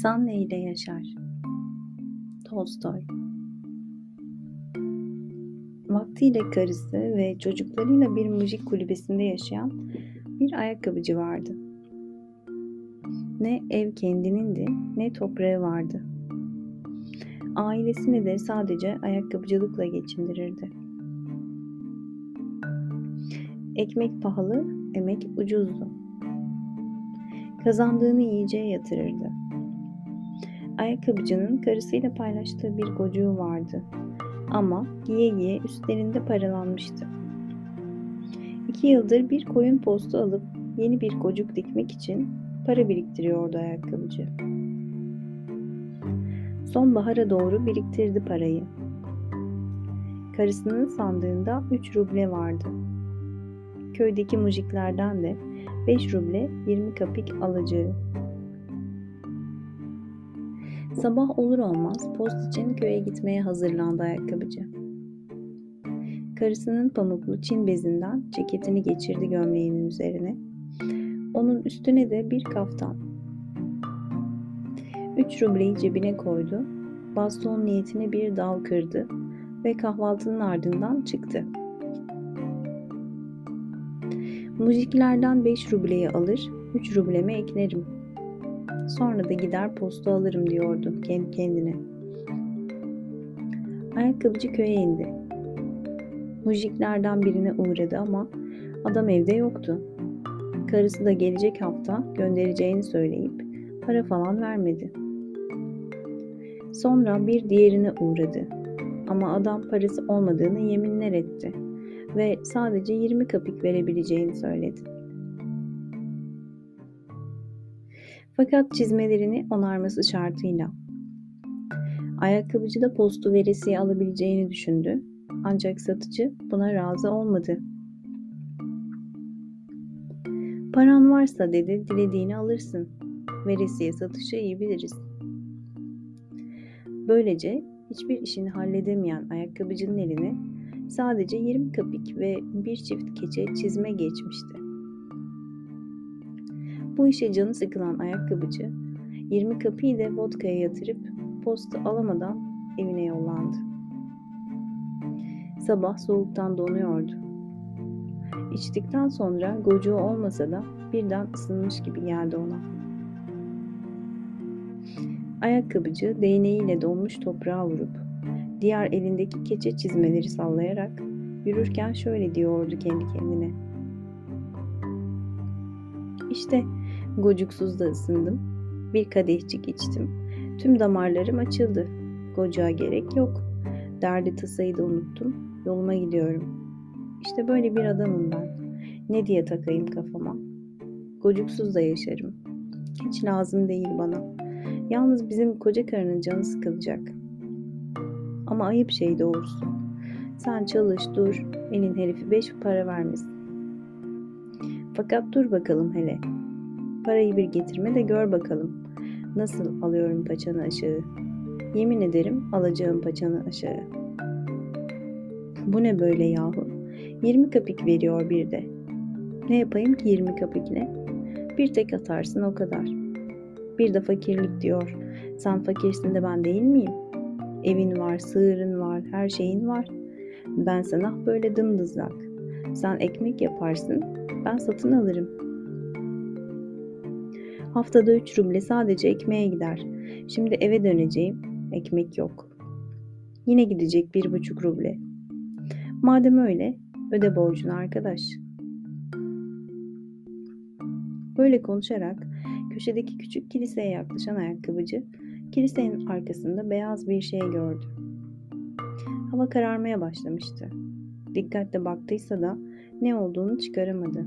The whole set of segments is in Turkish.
İnsan neyle yaşar? Tolstoy Vaktiyle karısı ve çocuklarıyla bir müzik kulübesinde yaşayan bir ayakkabıcı vardı. Ne ev kendinindi ne toprağı vardı. Ailesini de sadece ayakkabıcılıkla geçindirirdi. Ekmek pahalı, emek ucuzdu. Kazandığını yiyeceğe yatırırdı. Ayakkabıcının karısıyla paylaştığı bir gocuğu vardı. Ama giye giye üstlerinde paralanmıştı. İki yıldır bir koyun postu alıp yeni bir gocuk dikmek için para biriktiriyordu ayakkabıcı. Sonbahara doğru biriktirdi parayı. Karısının sandığında 3 ruble vardı. Köydeki mujiklerden de 5 ruble 20 kapik alacağı. Sabah olur olmaz post için köye gitmeye hazırlandı ayakkabıcı. Karısının pamuklu çin bezinden ceketini geçirdi gömleğinin üzerine. Onun üstüne de bir kaftan. Üç rubleyi cebine koydu, baston niyetine bir dal kırdı ve kahvaltının ardından çıktı. Mujiklerden beş rubleyi alır, üç rubleme eklerim Sonra da gider posta alırım diyordu kendi kendine. Ayakkabıcı köye indi. Mujiklerden birine uğradı ama adam evde yoktu. Karısı da gelecek hafta göndereceğini söyleyip para falan vermedi. Sonra bir diğerine uğradı. Ama adam parası olmadığını yeminler etti ve sadece 20 kapik verebileceğini söyledi. Fakat çizmelerini onarması şartıyla. Ayakkabıcı da postu veresiye alabileceğini düşündü. Ancak satıcı buna razı olmadı. Paran varsa dedi dilediğini alırsın. Veresiye satışı iyi biliriz. Böylece hiçbir işini halledemeyen ayakkabıcının eline sadece 20 kapik ve bir çift keçe çizme geçmişti. Bu işe canı sıkılan ayakkabıcı 20 kapıyı da vodkaya yatırıp posta alamadan evine yollandı. Sabah soğuktan donuyordu. İçtikten sonra gocuğu olmasa da birden ısınmış gibi geldi ona. Ayakkabıcı değneğiyle donmuş toprağa vurup diğer elindeki keçe çizmeleri sallayarak yürürken şöyle diyordu kendi kendine. İşte Gocuksuz da ısındım. Bir kadehcik içtim. Tüm damarlarım açıldı. Gocuğa gerek yok. Derdi tasayı da unuttum. Yoluma gidiyorum. İşte böyle bir adamım ben. Ne diye takayım kafama. Gocuksuz da yaşarım. Hiç lazım değil bana. Yalnız bizim koca karının canı sıkılacak. Ama ayıp şey doğrusu. Sen çalış dur, elin herifi beş para vermesin. Fakat dur bakalım hele. Parayı bir getirme de gör bakalım. Nasıl alıyorum paçanı aşağı? Yemin ederim alacağım paçanı aşağı. Bu ne böyle yahu? 20 kapik veriyor bir de. Ne yapayım ki 20 kapikle? Bir tek atarsın o kadar. Bir de fakirlik diyor. Sen fakirsin de ben değil miyim? Evin var, sığırın var, her şeyin var. Ben sana böyle dımdızlak. Sen ekmek yaparsın, ben satın alırım. Haftada 3 ruble sadece ekmeğe gider. Şimdi eve döneceğim. Ekmek yok. Yine gidecek bir buçuk ruble. Madem öyle öde borcunu arkadaş. Böyle konuşarak köşedeki küçük kiliseye yaklaşan ayakkabıcı kilisenin arkasında beyaz bir şey gördü. Hava kararmaya başlamıştı. Dikkatle baktıysa da ne olduğunu çıkaramadı.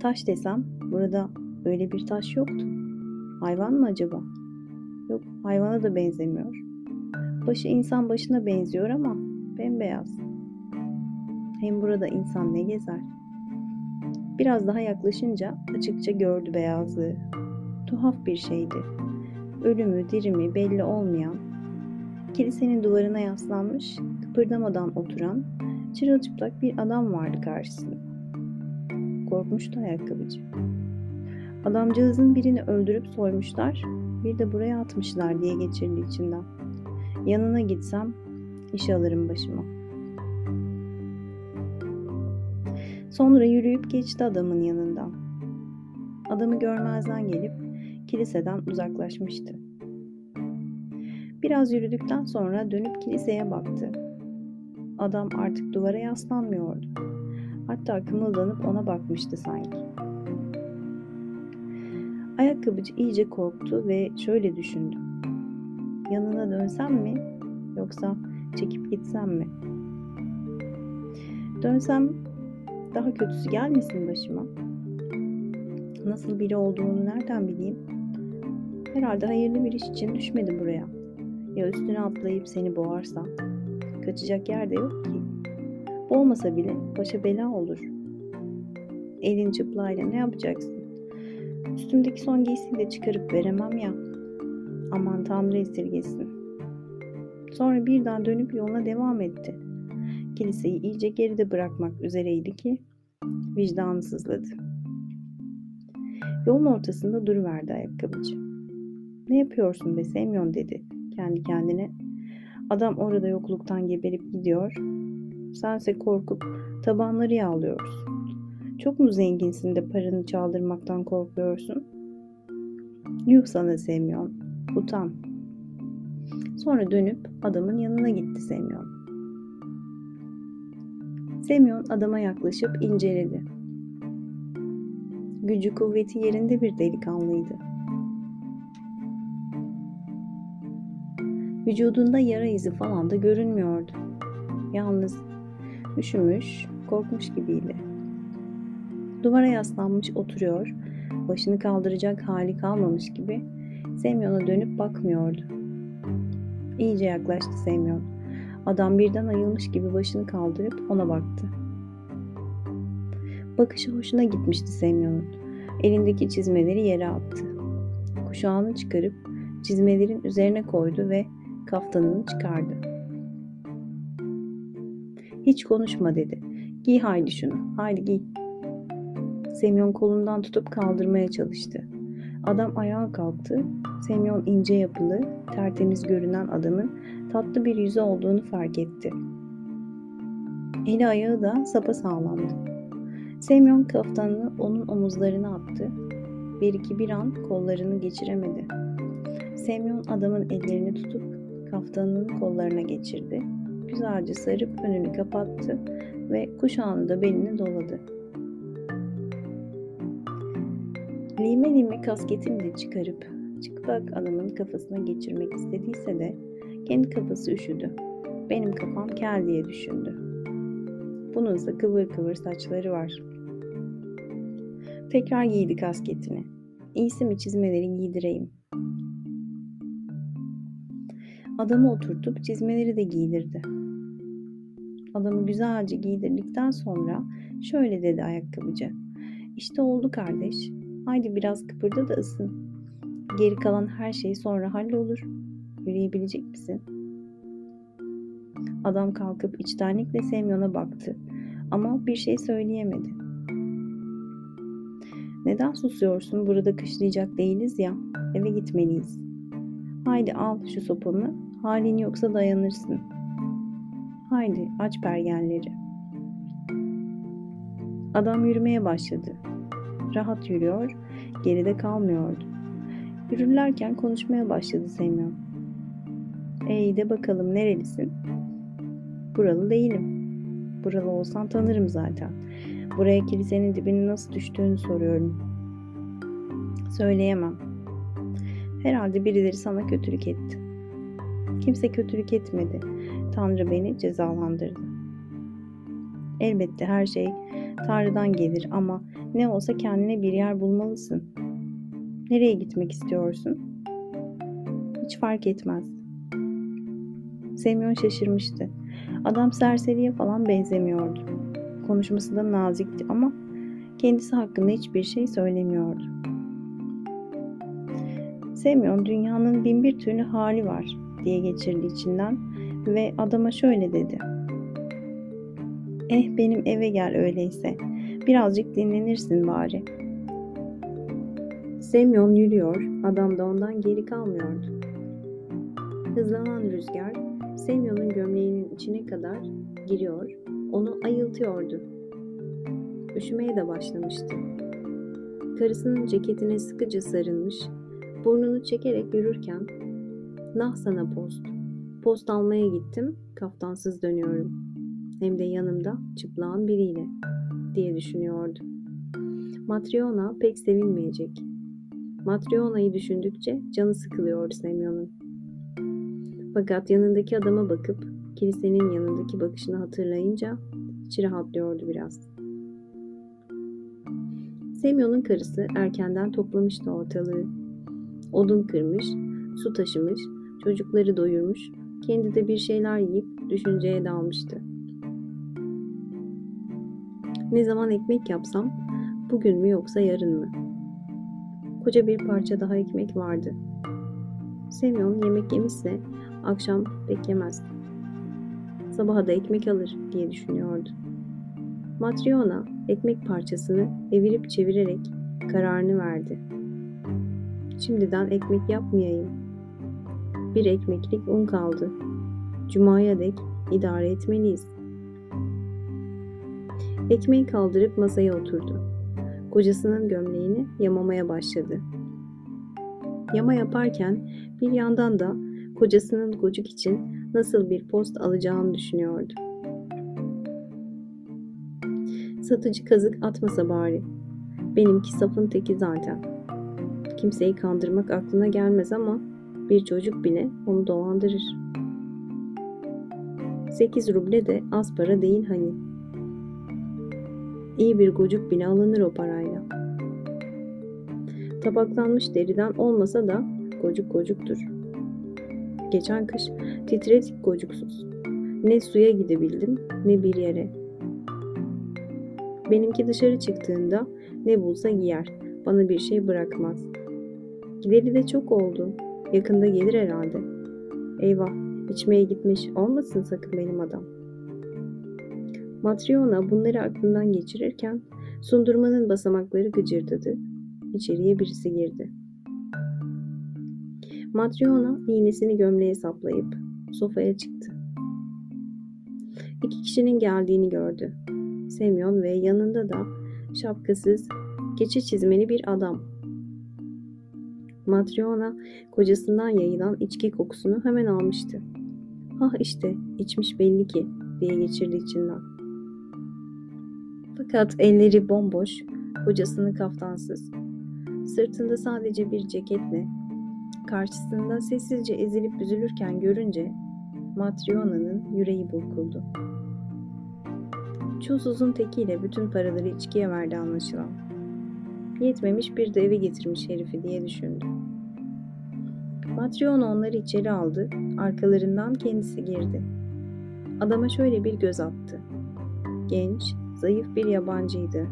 Taş desem burada öyle bir taş yoktu. Hayvan mı acaba? Yok hayvana da benzemiyor. Başı insan başına benziyor ama bembeyaz. Hem burada insan ne gezer? Biraz daha yaklaşınca açıkça gördü beyazlığı. Tuhaf bir şeydi. Ölümü, dirimi belli olmayan, kilisenin duvarına yaslanmış, kıpırdamadan oturan, çırılçıplak bir adam vardı karşısında korkmuştu ayakkabıcı. Adamcağızın birini öldürüp soymuşlar, bir de buraya atmışlar diye geçirdi içinden. Yanına gitsem iş alırım başıma. Sonra yürüyüp geçti adamın yanından. Adamı görmezden gelip kiliseden uzaklaşmıştı. Biraz yürüdükten sonra dönüp kiliseye baktı. Adam artık duvara yaslanmıyordu. Hatta kımıldanıp ona bakmıştı sanki. Ayakkabıcı iyice korktu ve şöyle düşündü. Yanına dönsem mi yoksa çekip gitsem mi? Dönsem daha kötüsü gelmesin başıma. Nasıl biri olduğunu nereden bileyim? Herhalde hayırlı bir iş için düşmedi buraya. Ya üstüne atlayıp seni boğarsam? Kaçacak yer de yok ki. Olmasa bile başa bela olur. Elin çıplayla ne yapacaksın? Üstümdeki son giysiyi de çıkarıp veremem ya. Aman Tanrı esirgesin. Sonra birden dönüp yoluna devam etti. Kiliseyi iyice geride bırakmak üzereydi ki vicdanı sızladı. Yolun ortasında duruverdi ayakkabıcı. Ne yapıyorsun be Semyon dedi kendi kendine. Adam orada yokluktan geberip gidiyor. Sense korkup tabanları yağlıyorsun. Çok mu zenginsin de paranı çaldırmaktan korkuyorsun? Yuh sana Semyon. Utan. Sonra dönüp adamın yanına gitti Semyon. Semyon adama yaklaşıp inceledi. Gücü kuvveti yerinde bir delikanlıydı. Vücudunda yara izi falan da görünmüyordu. Yalnız üşümüş, korkmuş gibiydi. Duvara yaslanmış oturuyor, başını kaldıracak hali kalmamış gibi Semyon'a dönüp bakmıyordu. İyice yaklaştı Semyon. Adam birden ayılmış gibi başını kaldırıp ona baktı. Bakışı hoşuna gitmişti Semyon'un. Elindeki çizmeleri yere attı. Kuşağını çıkarıp çizmelerin üzerine koydu ve kaftanını çıkardı. Hiç konuşma dedi. Giy haydi şunu. Haydi giy. Semyon kolundan tutup kaldırmaya çalıştı. Adam ayağa kalktı. Semyon ince yapılı, tertemiz görünen adamın tatlı bir yüzü olduğunu fark etti. Eli ayağı da sapa sağlamdı. Semyon kaftanını onun omuzlarına attı. Bir iki bir an kollarını geçiremedi. Semyon adamın ellerini tutup kaftanının kollarına geçirdi. Güzelce sarıp önünü kapattı ve kuşağını da beline doladı. Lime lime kasketini de çıkarıp çıplak adamın kafasına geçirmek istediyse de kendi kafası üşüdü. Benim kafam kel diye düşündü. Bununsa kıvır kıvır saçları var. Tekrar giydi kasketini. İyisi mi çizmeleri giydireyim. Adamı oturtup çizmeleri de giydirdi. Adamı güzelce giydirdikten sonra şöyle dedi ayakkabıcı. İşte oldu kardeş. Haydi biraz kıpırda da ısın. Geri kalan her şey sonra hallolur. Yürüyebilecek misin? Adam kalkıp içtenlikle Semyon'a baktı ama bir şey söyleyemedi. Neden susuyorsun? Burada kışlayacak değiliz ya. Eve gitmeliyiz. Haydi al şu sopamı. Halin yoksa dayanırsın. Haydi aç pergenleri. Adam yürümeye başladı. Rahat yürüyor, geride kalmıyordu. Yürürlerken konuşmaya başladı Semyon. Ey de bakalım nerelisin? Buralı değilim. Buralı olsan tanırım zaten. Buraya kilisenin dibine nasıl düştüğünü soruyorum. Söyleyemem. Herhalde birileri sana kötülük etti. Kimse kötülük etmedi. Tanrı beni cezalandırdı. Elbette her şey Tanrı'dan gelir ama ne olsa kendine bir yer bulmalısın. Nereye gitmek istiyorsun? Hiç fark etmez. Semyon şaşırmıştı. Adam serseriye falan benzemiyordu. Konuşması da nazikti ama kendisi hakkında hiçbir şey söylemiyordu. Semyon dünyanın bin bir türlü hali var diye geçirdi içinden ve adama şöyle dedi. Eh benim eve gel öyleyse. Birazcık dinlenirsin bari. Semyon yürüyor, adam da ondan geri kalmıyordu. Hızlanan rüzgar Semyon'un gömleğinin içine kadar giriyor, onu ayıltıyordu. Üşümeye de başlamıştı. Karısının ceketine sıkıca sarılmış, burnunu çekerek yürürken "Nah sana post. Post almaya gittim, kaftansız dönüyorum. Hem de yanımda çıplağın biriyle." diye düşünüyordu. Matryona pek sevinmeyecek. Matryona'yı düşündükçe canı sıkılıyor Semyon'un. Fakat yanındaki adama bakıp kilisenin yanındaki bakışını hatırlayınca içi rahatlıyordu biraz. Semyon'un karısı erkenden toplamıştı ortalığı. Odun kırmış, su taşımış, çocukları doyurmuş, kendi de bir şeyler yiyip düşünceye dalmıştı. Ne zaman ekmek yapsam, bugün mü yoksa yarın mı? Koca bir parça daha ekmek vardı. Semyon yemek yemişse akşam beklemez. Sabaha da ekmek alır diye düşünüyordu. Matryona ekmek parçasını evirip çevirerek kararını verdi. Şimdiden ekmek yapmayayım. Bir ekmeklik un kaldı. Cuma'ya dek idare etmeliyiz. Ekmeği kaldırıp masaya oturdu. Kocasının gömleğini yamamaya başladı. Yama yaparken bir yandan da kocasının gocuk için nasıl bir post alacağını düşünüyordu. Satıcı kazık atmasa bari. Benimki safın teki zaten. Kimseyi kandırmak aklına gelmez ama bir çocuk bile onu dolandırır. Sekiz ruble de az para değil hani. İyi bir gocuk bile alınır o parayla. Tabaklanmış deriden olmasa da gocuk gocuktur. Geçen kış titretik gocuksuz. Ne suya gidebildim ne bir yere. Benimki dışarı çıktığında ne bulsa giyer. Bana bir şey bırakmaz. Gideri de çok oldu. Yakında gelir herhalde. Eyvah, içmeye gitmiş olmasın sakın benim adam. Matryona bunları aklından geçirirken sundurmanın basamakları gıcırdadı. İçeriye birisi girdi. Matryona iğnesini gömleğe saplayıp sofaya çıktı. İki kişinin geldiğini gördü. Semyon ve yanında da şapkasız, keçi çizmeli bir adam. Matryona kocasından yayılan içki kokusunu hemen almıştı. Ah işte içmiş belli ki diye geçirdi içinden. Fakat elleri bomboş, kocasını kaftansız. Sırtında sadece bir ceketle, karşısında sessizce ezilip büzülürken görünce Matryona'nın yüreği burkuldu. Çulsuzun tekiyle bütün paraları içkiye verdi anlaşılan. Yetmemiş bir de eve getirmiş herifi diye düşündü. Matryona onları içeri aldı, arkalarından kendisi girdi. Adama şöyle bir göz attı. Genç, zayıf bir yabancıydı.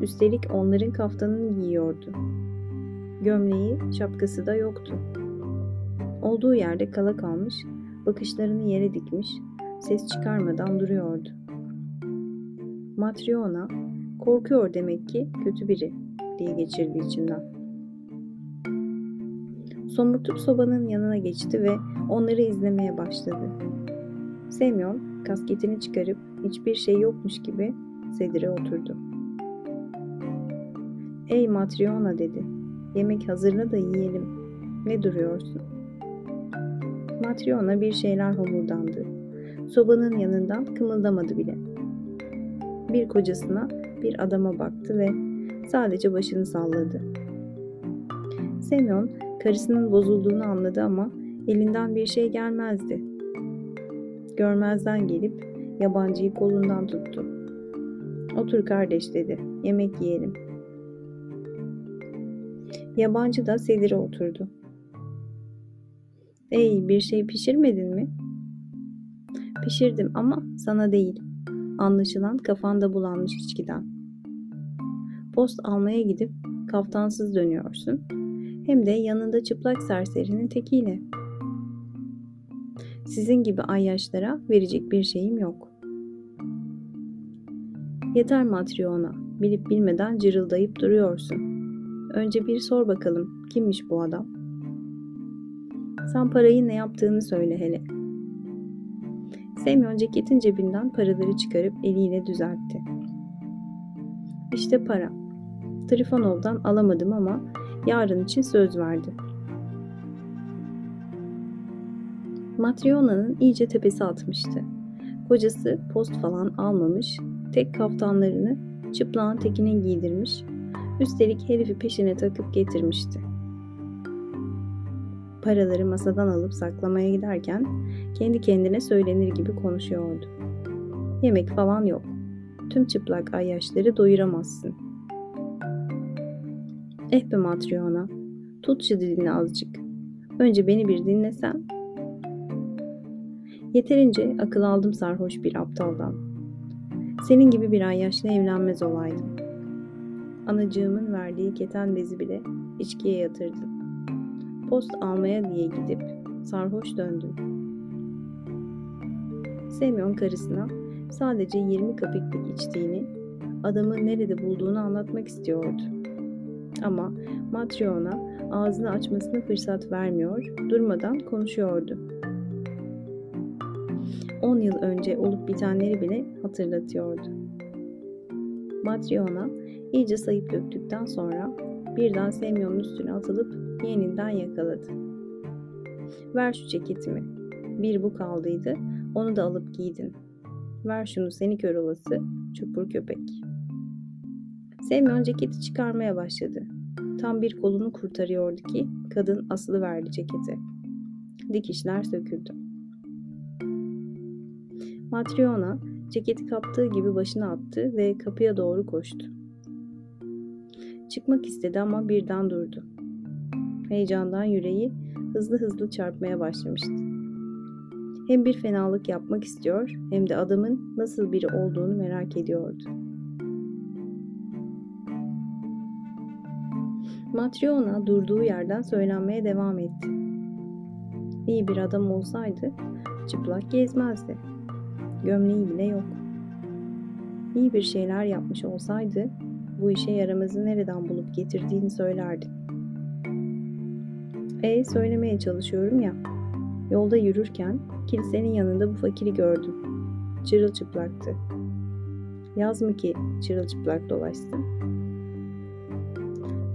Üstelik onların kaftanını giyiyordu. Gömleği, şapkası da yoktu. Olduğu yerde kala kalmış, bakışlarını yere dikmiş, ses çıkarmadan duruyordu. Matryona, korkuyor demek ki kötü biri diye geçirdi içinden. Somurtup sobanın yanına geçti ve onları izlemeye başladı. Semyon kasketini çıkarıp hiçbir şey yokmuş gibi sedire oturdu. Ey Matryona dedi. Yemek hazırla da yiyelim. Ne duruyorsun? Matryona bir şeyler homurdandı. Sobanın yanından kımıldamadı bile. Bir kocasına bir adama baktı ve sadece başını salladı. Semyon karısının bozulduğunu anladı ama elinden bir şey gelmezdi. Görmezden gelip yabancıyı kolundan tuttu. Otur kardeş dedi. Yemek yiyelim. Yabancı da sedire oturdu. Ey bir şey pişirmedin mi? Pişirdim ama sana değil. Anlaşılan kafanda bulanmış içkiden. Post almaya gidip kaftansız dönüyorsun. Hem de yanında çıplak serserinin tekiyle. Sizin gibi ayyaşlara verecek bir şeyim yok. Yeter Matryona, bilip bilmeden cırıldayıp duruyorsun. önce bir sor bakalım kimmiş bu adam? Sen parayı ne yaptığını söyle hele. Semyon ceketin cebinden paraları çıkarıp eliyle düzeltti. İşte para. Trifonov'dan alamadım ama yarın için söz verdi. Matryona'nın iyice tepesi atmıştı. Kocası post falan almamış, tek kaftanlarını çıplağın tekine giydirmiş, üstelik herifi peşine takıp getirmişti. Paraları masadan alıp saklamaya giderken kendi kendine söylenir gibi konuşuyordu. Yemek falan yok. Tüm çıplak ayyaşları doyuramazsın. Eh be Matryona, tut şu dilini azıcık. Önce beni bir dinlesen. Yeterince akıl aldım sarhoş bir aptaldan. Senin gibi bir ayyaşla evlenmez olaydım. Anacığımın verdiği keten bezi bile içkiye yatırdım. Post almaya diye gidip sarhoş döndüm. Semyon karısına sadece 20 kapiklik içtiğini, adamı nerede bulduğunu anlatmak istiyordu. Ama Matryona ağzını açmasına fırsat vermiyor, durmadan konuşuyordu. 10 yıl önce olup bitenleri bile hatırlatıyordu. Matryona iyice sayıp döktükten sonra birden Semyon'un üstüne atılıp yeniden yakaladı. Ver şu ceketimi. Bir bu kaldıydı, onu da alıp giydin. Ver şunu seni kör olası, çupur köpek. Semyon ceketi çıkarmaya başladı. Tam bir kolunu kurtarıyordu ki kadın asılı verdi ceketi. Dikişler söküldü. Matryona ceketi kaptığı gibi başına attı ve kapıya doğru koştu. Çıkmak istedi ama birden durdu. Heyecandan yüreği hızlı hızlı çarpmaya başlamıştı. Hem bir fenalık yapmak istiyor hem de adamın nasıl biri olduğunu merak ediyordu. Matryona durduğu yerden söylenmeye devam etti. İyi bir adam olsaydı çıplak gezmezdi. Gömleği bile yok. İyi bir şeyler yapmış olsaydı bu işe yaramazı nereden bulup getirdiğini söylerdi. E söylemeye çalışıyorum ya. Yolda yürürken kilisenin yanında bu fakiri gördüm. Çırılçıplaktı. Yaz mı ki çırılçıplak dolaşsın?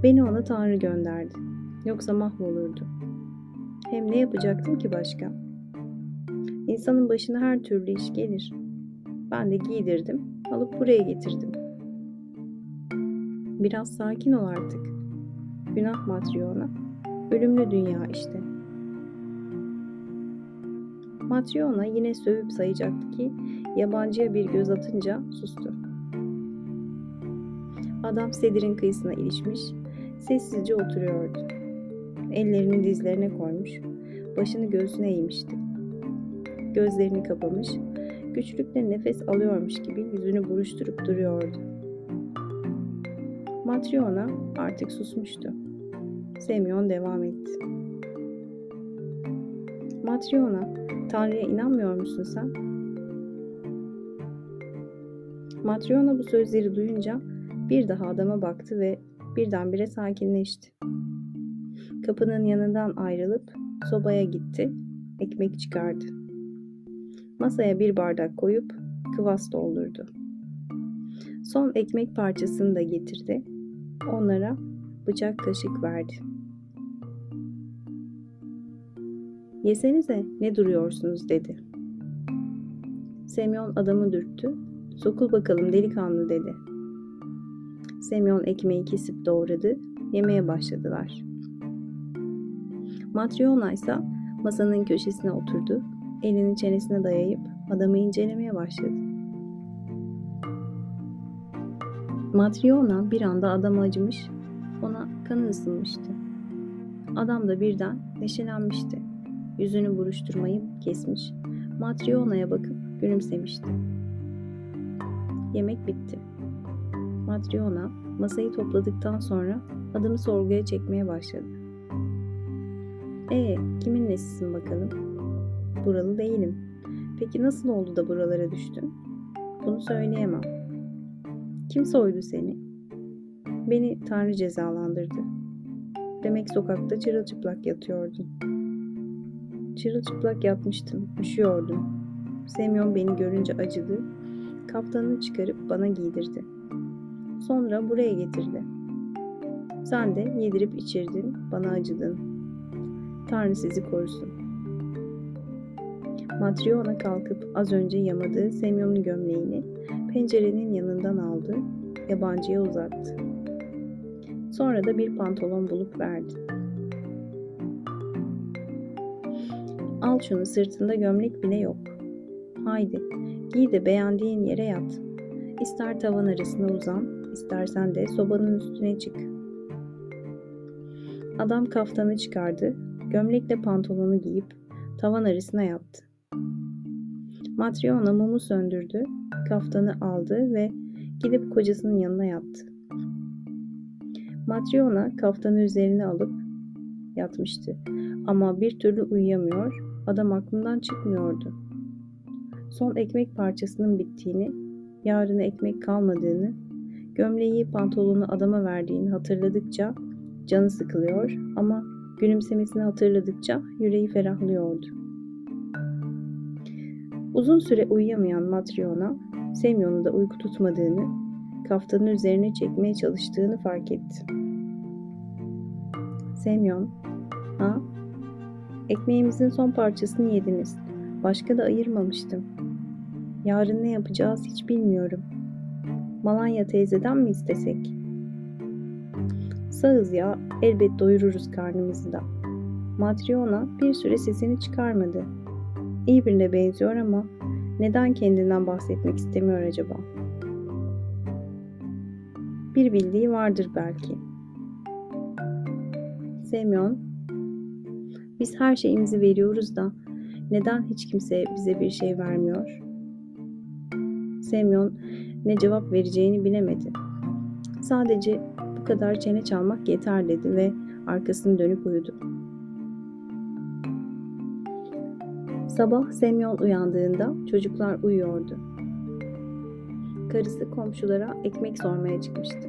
Beni ona Tanrı gönderdi. Yoksa mahvolurdu. Hem ne yapacaktım ki başka? İnsanın başına her türlü iş gelir. Ben de giydirdim, alıp buraya getirdim. Biraz sakin ol artık. Günah Matryona. Ölümlü dünya işte. Matryona yine sövüp sayacaktı ki yabancıya bir göz atınca sustu. Adam sedirin kıyısına ilişmiş, sessizce oturuyordu. Ellerini dizlerine koymuş, başını göğsüne eğmişti. Gözlerini kapamış, güçlükle nefes alıyormuş gibi yüzünü buruşturup duruyordu. Matryona artık susmuştu. Semyon devam etti. Matryona, Tanrı'ya inanmıyor musun sen? Matryona bu sözleri duyunca bir daha adama baktı ve birdenbire sakinleşti. Kapının yanından ayrılıp sobaya gitti, ekmek çıkardı. Masaya bir bardak koyup kıvas doldurdu. Son ekmek parçasını da getirdi. Onlara bıçak kaşık verdi. Yesenize ne duruyorsunuz dedi. Semyon adamı dürttü. Sokul bakalım delikanlı dedi. Semyon ekmeği kesip doğradı. Yemeye başladılar. Matryona ise masanın köşesine oturdu. Elini çenesine dayayıp adamı incelemeye başladı. Matryona bir anda adama acımış, ona kanı ısınmıştı. Adam da birden neşelenmişti. Yüzünü buruşturmayı kesmiş, Matryona'ya bakıp gülümsemişti. Yemek bitti. Matryona masayı topladıktan sonra adamı sorguya çekmeye başladı. E kimin nesisin bakalım? Buralı değilim. Peki nasıl oldu da buralara düştün? Bunu söyleyemem. Kim soydu seni? Beni Tanrı cezalandırdı. Demek sokakta çırılçıplak yatıyordum. Çırılçıplak yatmıştım, üşüyordum. Semyon beni görünce acıdı. Kaftanını çıkarıp bana giydirdi. Sonra buraya getirdi. Sen de yedirip içirdin, bana acıdın. Tanrı sizi korusun. Matryona kalkıp az önce yamadığı Semyon'un gömleğini pencerenin yanından aldı, yabancıya uzattı. Sonra da bir pantolon bulup verdi. Al şunu sırtında gömlek bile yok. Haydi giy de beğendiğin yere yat. İster tavan arasına uzan, istersen de sobanın üstüne çık. Adam kaftanı çıkardı, gömlekle pantolonu giyip tavan arasına yattı. Matryona mumu söndürdü, kaftanı aldı ve gidip kocasının yanına yattı. Matryona kaftanı üzerine alıp yatmıştı. Ama bir türlü uyuyamıyor, adam aklından çıkmıyordu. Son ekmek parçasının bittiğini, yarına ekmek kalmadığını, gömleği pantolonu adama verdiğini hatırladıkça canı sıkılıyor ama gülümsemesini hatırladıkça yüreği ferahlıyordu. Uzun süre uyuyamayan Matryona, Semyon'un da uyku tutmadığını, kaftanın üzerine çekmeye çalıştığını fark etti. Semyon, ha? Ekmeğimizin son parçasını yediniz. Başka da ayırmamıştım. Yarın ne yapacağız hiç bilmiyorum. Malanya teyzeden mi istesek? Sağız ya, elbet doyururuz karnımızı da. Matryona bir süre sesini çıkarmadı. İyi birine benziyor ama neden kendinden bahsetmek istemiyor acaba? Bir bildiği vardır belki. Semyon, biz her şeyimizi veriyoruz da neden hiç kimse bize bir şey vermiyor? Semyon ne cevap vereceğini bilemedi. Sadece bu kadar çene çalmak yeter dedi ve arkasını dönüp uyudu. Sabah Semyon uyandığında çocuklar uyuyordu. Karısı komşulara ekmek sormaya çıkmıştı.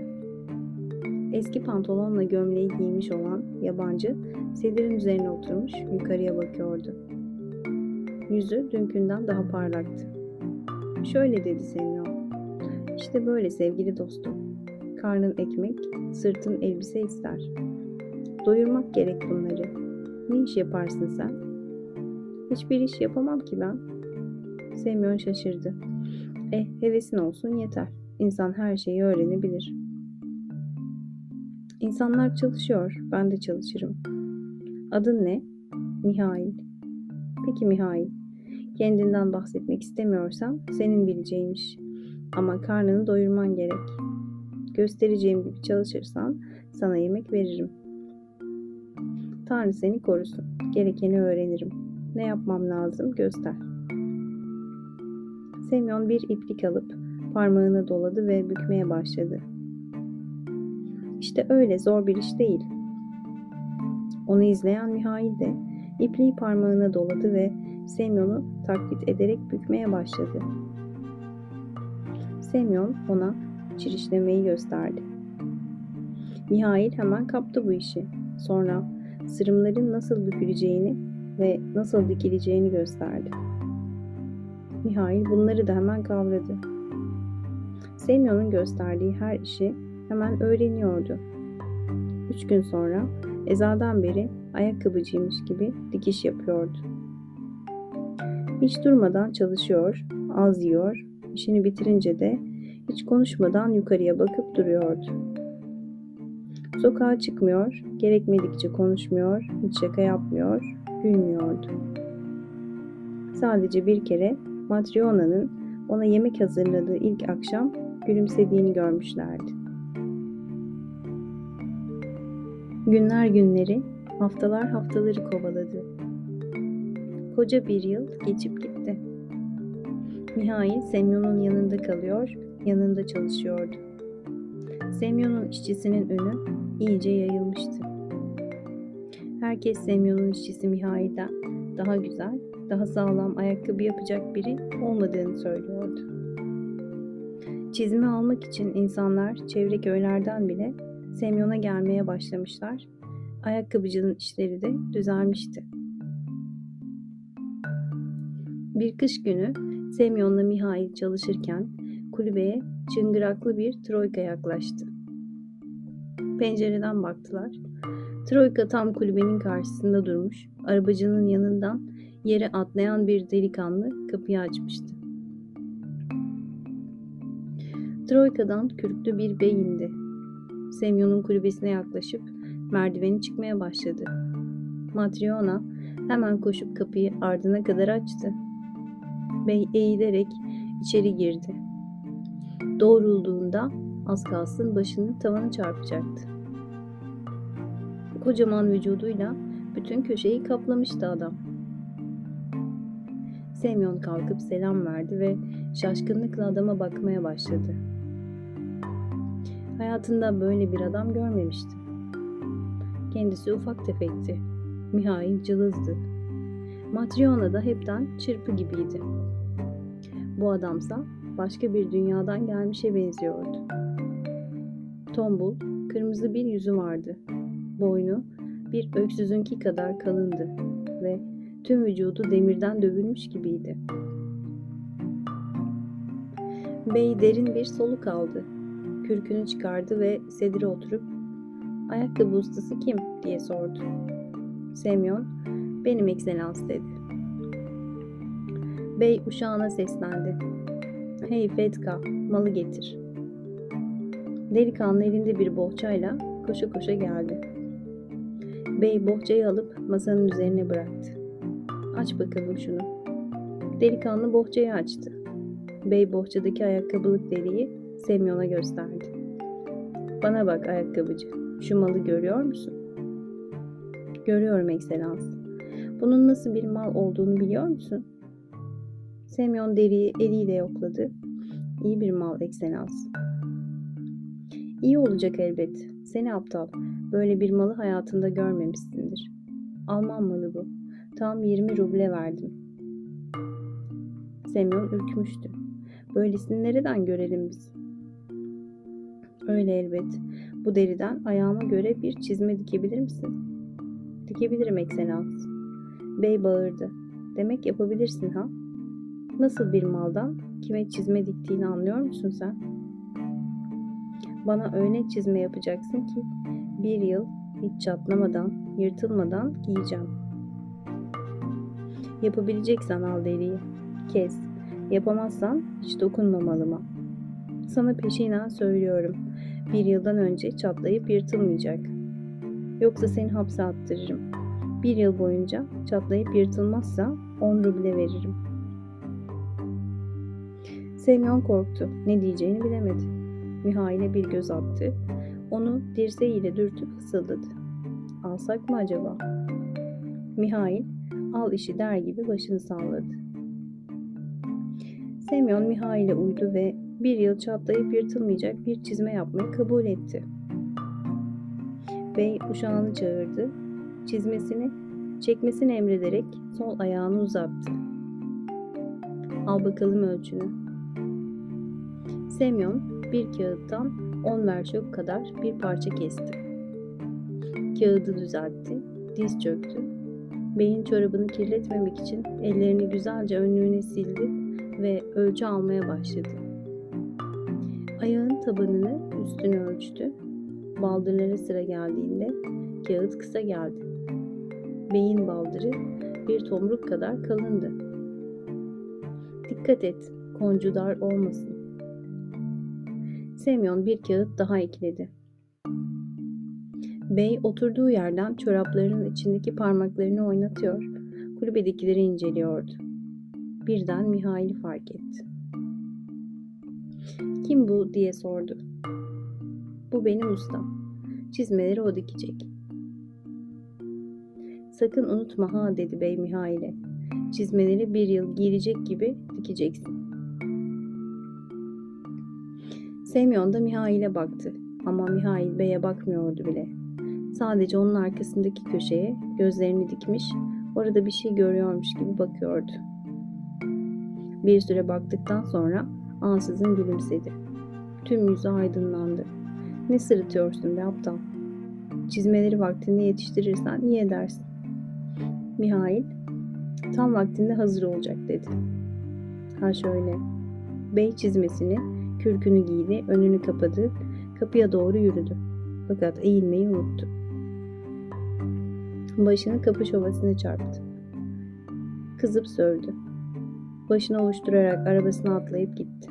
Eski pantolonla gömleği giymiş olan yabancı sedirin üzerine oturmuş yukarıya bakıyordu. Yüzü dünkünden daha parlaktı. Şöyle dedi Semyon. İşte böyle sevgili dostum. Karnın ekmek, sırtın elbise ister. Doyurmak gerek bunları. Ne iş yaparsın sen? Hiçbir iş yapamam ki ben. Semyon şaşırdı. Eh hevesin olsun yeter. İnsan her şeyi öğrenebilir. İnsanlar çalışıyor, ben de çalışırım. Adın ne? Mihail. Peki Mihail, kendinden bahsetmek istemiyorsan senin bileceğin iş. Ama karnını doyurman gerek. Göstereceğim gibi çalışırsan sana yemek veririm. Tanrı seni korusun. Gerekeni öğrenirim. Ne yapmam lazım göster. Semyon bir iplik alıp parmağını doladı ve bükmeye başladı. İşte öyle zor bir iş değil. Onu izleyen Mihail de ipliği parmağına doladı ve Semyon'u taklit ederek bükmeye başladı. Semyon ona çirişlemeyi gösterdi. Mihail hemen kaptı bu işi. Sonra sırımların nasıl büküleceğini ve nasıl dikileceğini gösterdi. Mihail bunları da hemen kavradı. Semyon'un gösterdiği her işi hemen öğreniyordu. Üç gün sonra ezadan beri ayakkabıcıymış gibi dikiş yapıyordu. Hiç durmadan çalışıyor, az yiyor, işini bitirince de hiç konuşmadan yukarıya bakıp duruyordu. Sokağa çıkmıyor, gerekmedikçe konuşmuyor, hiç şaka yapmıyor, gülmüyordu. Sadece bir kere Matryona'nın ona yemek hazırladığı ilk akşam gülümsediğini görmüşlerdi. Günler günleri, haftalar haftaları kovaladı. Koca bir yıl geçip gitti. Mihail Semyon'un yanında kalıyor, yanında çalışıyordu. Semyon'un işçisinin önü iyice yayılmıştı. Herkes Semyon'un işçisi Mihail'den daha güzel, daha sağlam ayakkabı yapacak biri olmadığını söylüyordu. Çizme almak için insanlar çevre köylerden bile Semyon'a gelmeye başlamışlar. Ayakkabıcının işleri de düzelmişti. Bir kış günü Semyon'la Mihail çalışırken kulübeye çıngıraklı bir troika yaklaştı. Pencereden baktılar. Troika tam kulübenin karşısında durmuş, arabacının yanından yere atlayan bir delikanlı kapıyı açmıştı. Troika'dan kürklü bir bey indi. Semyon'un kulübesine yaklaşıp merdiveni çıkmaya başladı. Matryona hemen koşup kapıyı ardına kadar açtı. Bey eğilerek içeri girdi. Doğrulduğunda az kalsın başını tavana çarpacaktı. Kocaman vücuduyla bütün köşeyi kaplamıştı adam. Semyon kalkıp selam verdi ve şaşkınlıkla adama bakmaya başladı. Hayatında böyle bir adam görmemişti. Kendisi ufak tefekti. Mihail cılızdı. Matryona da hepten çırpı gibiydi. Bu adamsa başka bir dünyadan gelmişe benziyordu. Tombul, kırmızı bir yüzü vardı. Boynu bir öksüzünki kadar kalındı ve tüm vücudu demirden dövülmüş gibiydi. Bey derin bir soluk aldı. Kürkünü çıkardı ve sedire oturup ayakkabı ustası kim diye sordu. Semyon, benim ekselans dedi. Bey uşağına seslendi. Hey Fetka, malı getir. Delikanlı elinde bir bohçayla koşa koşa geldi. Bey bohçayı alıp masanın üzerine bıraktı. Aç bakalım şunu. Delikanlı bohçayı açtı. Bey bohçadaki ayakkabılık deliği Semyon'a gösterdi. Bana bak ayakkabıcı, şu malı görüyor musun? Görüyorum ekselans. Bunun nasıl bir mal olduğunu biliyor musun? Semyon deriyi eliyle yokladı. İyi bir mal ekselans. İyi olacak elbet. Seni aptal. Böyle bir malı hayatında görmemişsindir. Alman malı bu. Tam 20 ruble verdim. Semyon ürkmüştü. Böylesini nereden görelim biz? Öyle elbet. Bu deriden ayağıma göre bir çizme dikebilir misin? Dikebilirim ekselans. Bey bağırdı. Demek yapabilirsin ha? Nasıl bir maldan kime çizme diktiğini anlıyor musun sen? Bana öyle çizme yapacaksın ki bir yıl hiç çatlamadan, yırtılmadan giyeceğim. Yapabileceksen al deriyi. Kes. Yapamazsan hiç dokunma malıma. Sana peşinen söylüyorum. Bir yıldan önce çatlayıp yırtılmayacak. Yoksa seni hapse attırırım. Bir yıl boyunca çatlayıp yırtılmazsa 10 ruble veririm. Semyon korktu. Ne diyeceğini bilemedi. Mihail'e bir göz attı. Onu dirseğiyle dürtüp fısıldadı. Alsak mı acaba? Mihail al işi der gibi başını salladı. Semyon Mihail'e uydu ve bir yıl çatlayıp yırtılmayacak bir çizme yapmayı kabul etti. Bey uşağını çağırdı. Çizmesini çekmesini emrederek sol ayağını uzattı. Al bakalım ölçünü. Semyon bir kağıttan 10 verşok kadar bir parça kesti. Kağıdı düzeltti, diz çöktü. Beyin çorabını kirletmemek için ellerini güzelce önlüğüne sildi ve ölçü almaya başladı. Ayağın tabanını üstüne ölçtü. Baldırlara sıra geldiğinde kağıt kısa geldi. Beyin baldırı bir tomruk kadar kalındı. Dikkat et, koncu dar olmasın. Semyon bir kağıt daha ekledi. Bey oturduğu yerden çoraplarının içindeki parmaklarını oynatıyor, kulübedekileri inceliyordu. Birden Mihail'i fark etti. Kim bu diye sordu. Bu benim ustam. Çizmeleri o dikecek. Sakın unutma ha dedi bey Mihail'e. Çizmeleri bir yıl giyilecek gibi dikeceksin. Semyon da Mihail'e baktı ama Mihail beye bakmıyordu bile. Sadece onun arkasındaki köşeye gözlerini dikmiş, orada bir şey görüyormuş gibi bakıyordu. Bir süre baktıktan sonra ansızın gülümsedi. Tüm yüzü aydınlandı. Ne sırıtıyorsun be aptal? Çizmeleri vaktinde yetiştirirsen iyi edersin. Mihail, tam vaktinde hazır olacak dedi. Ha şöyle. Bey çizmesini, kürkünü giydi, önünü kapadı, kapıya doğru yürüdü. Fakat eğilmeyi unuttu. Başını kapı şovasına çarptı. Kızıp sövdü. Başını ovuşturarak arabasına atlayıp gitti.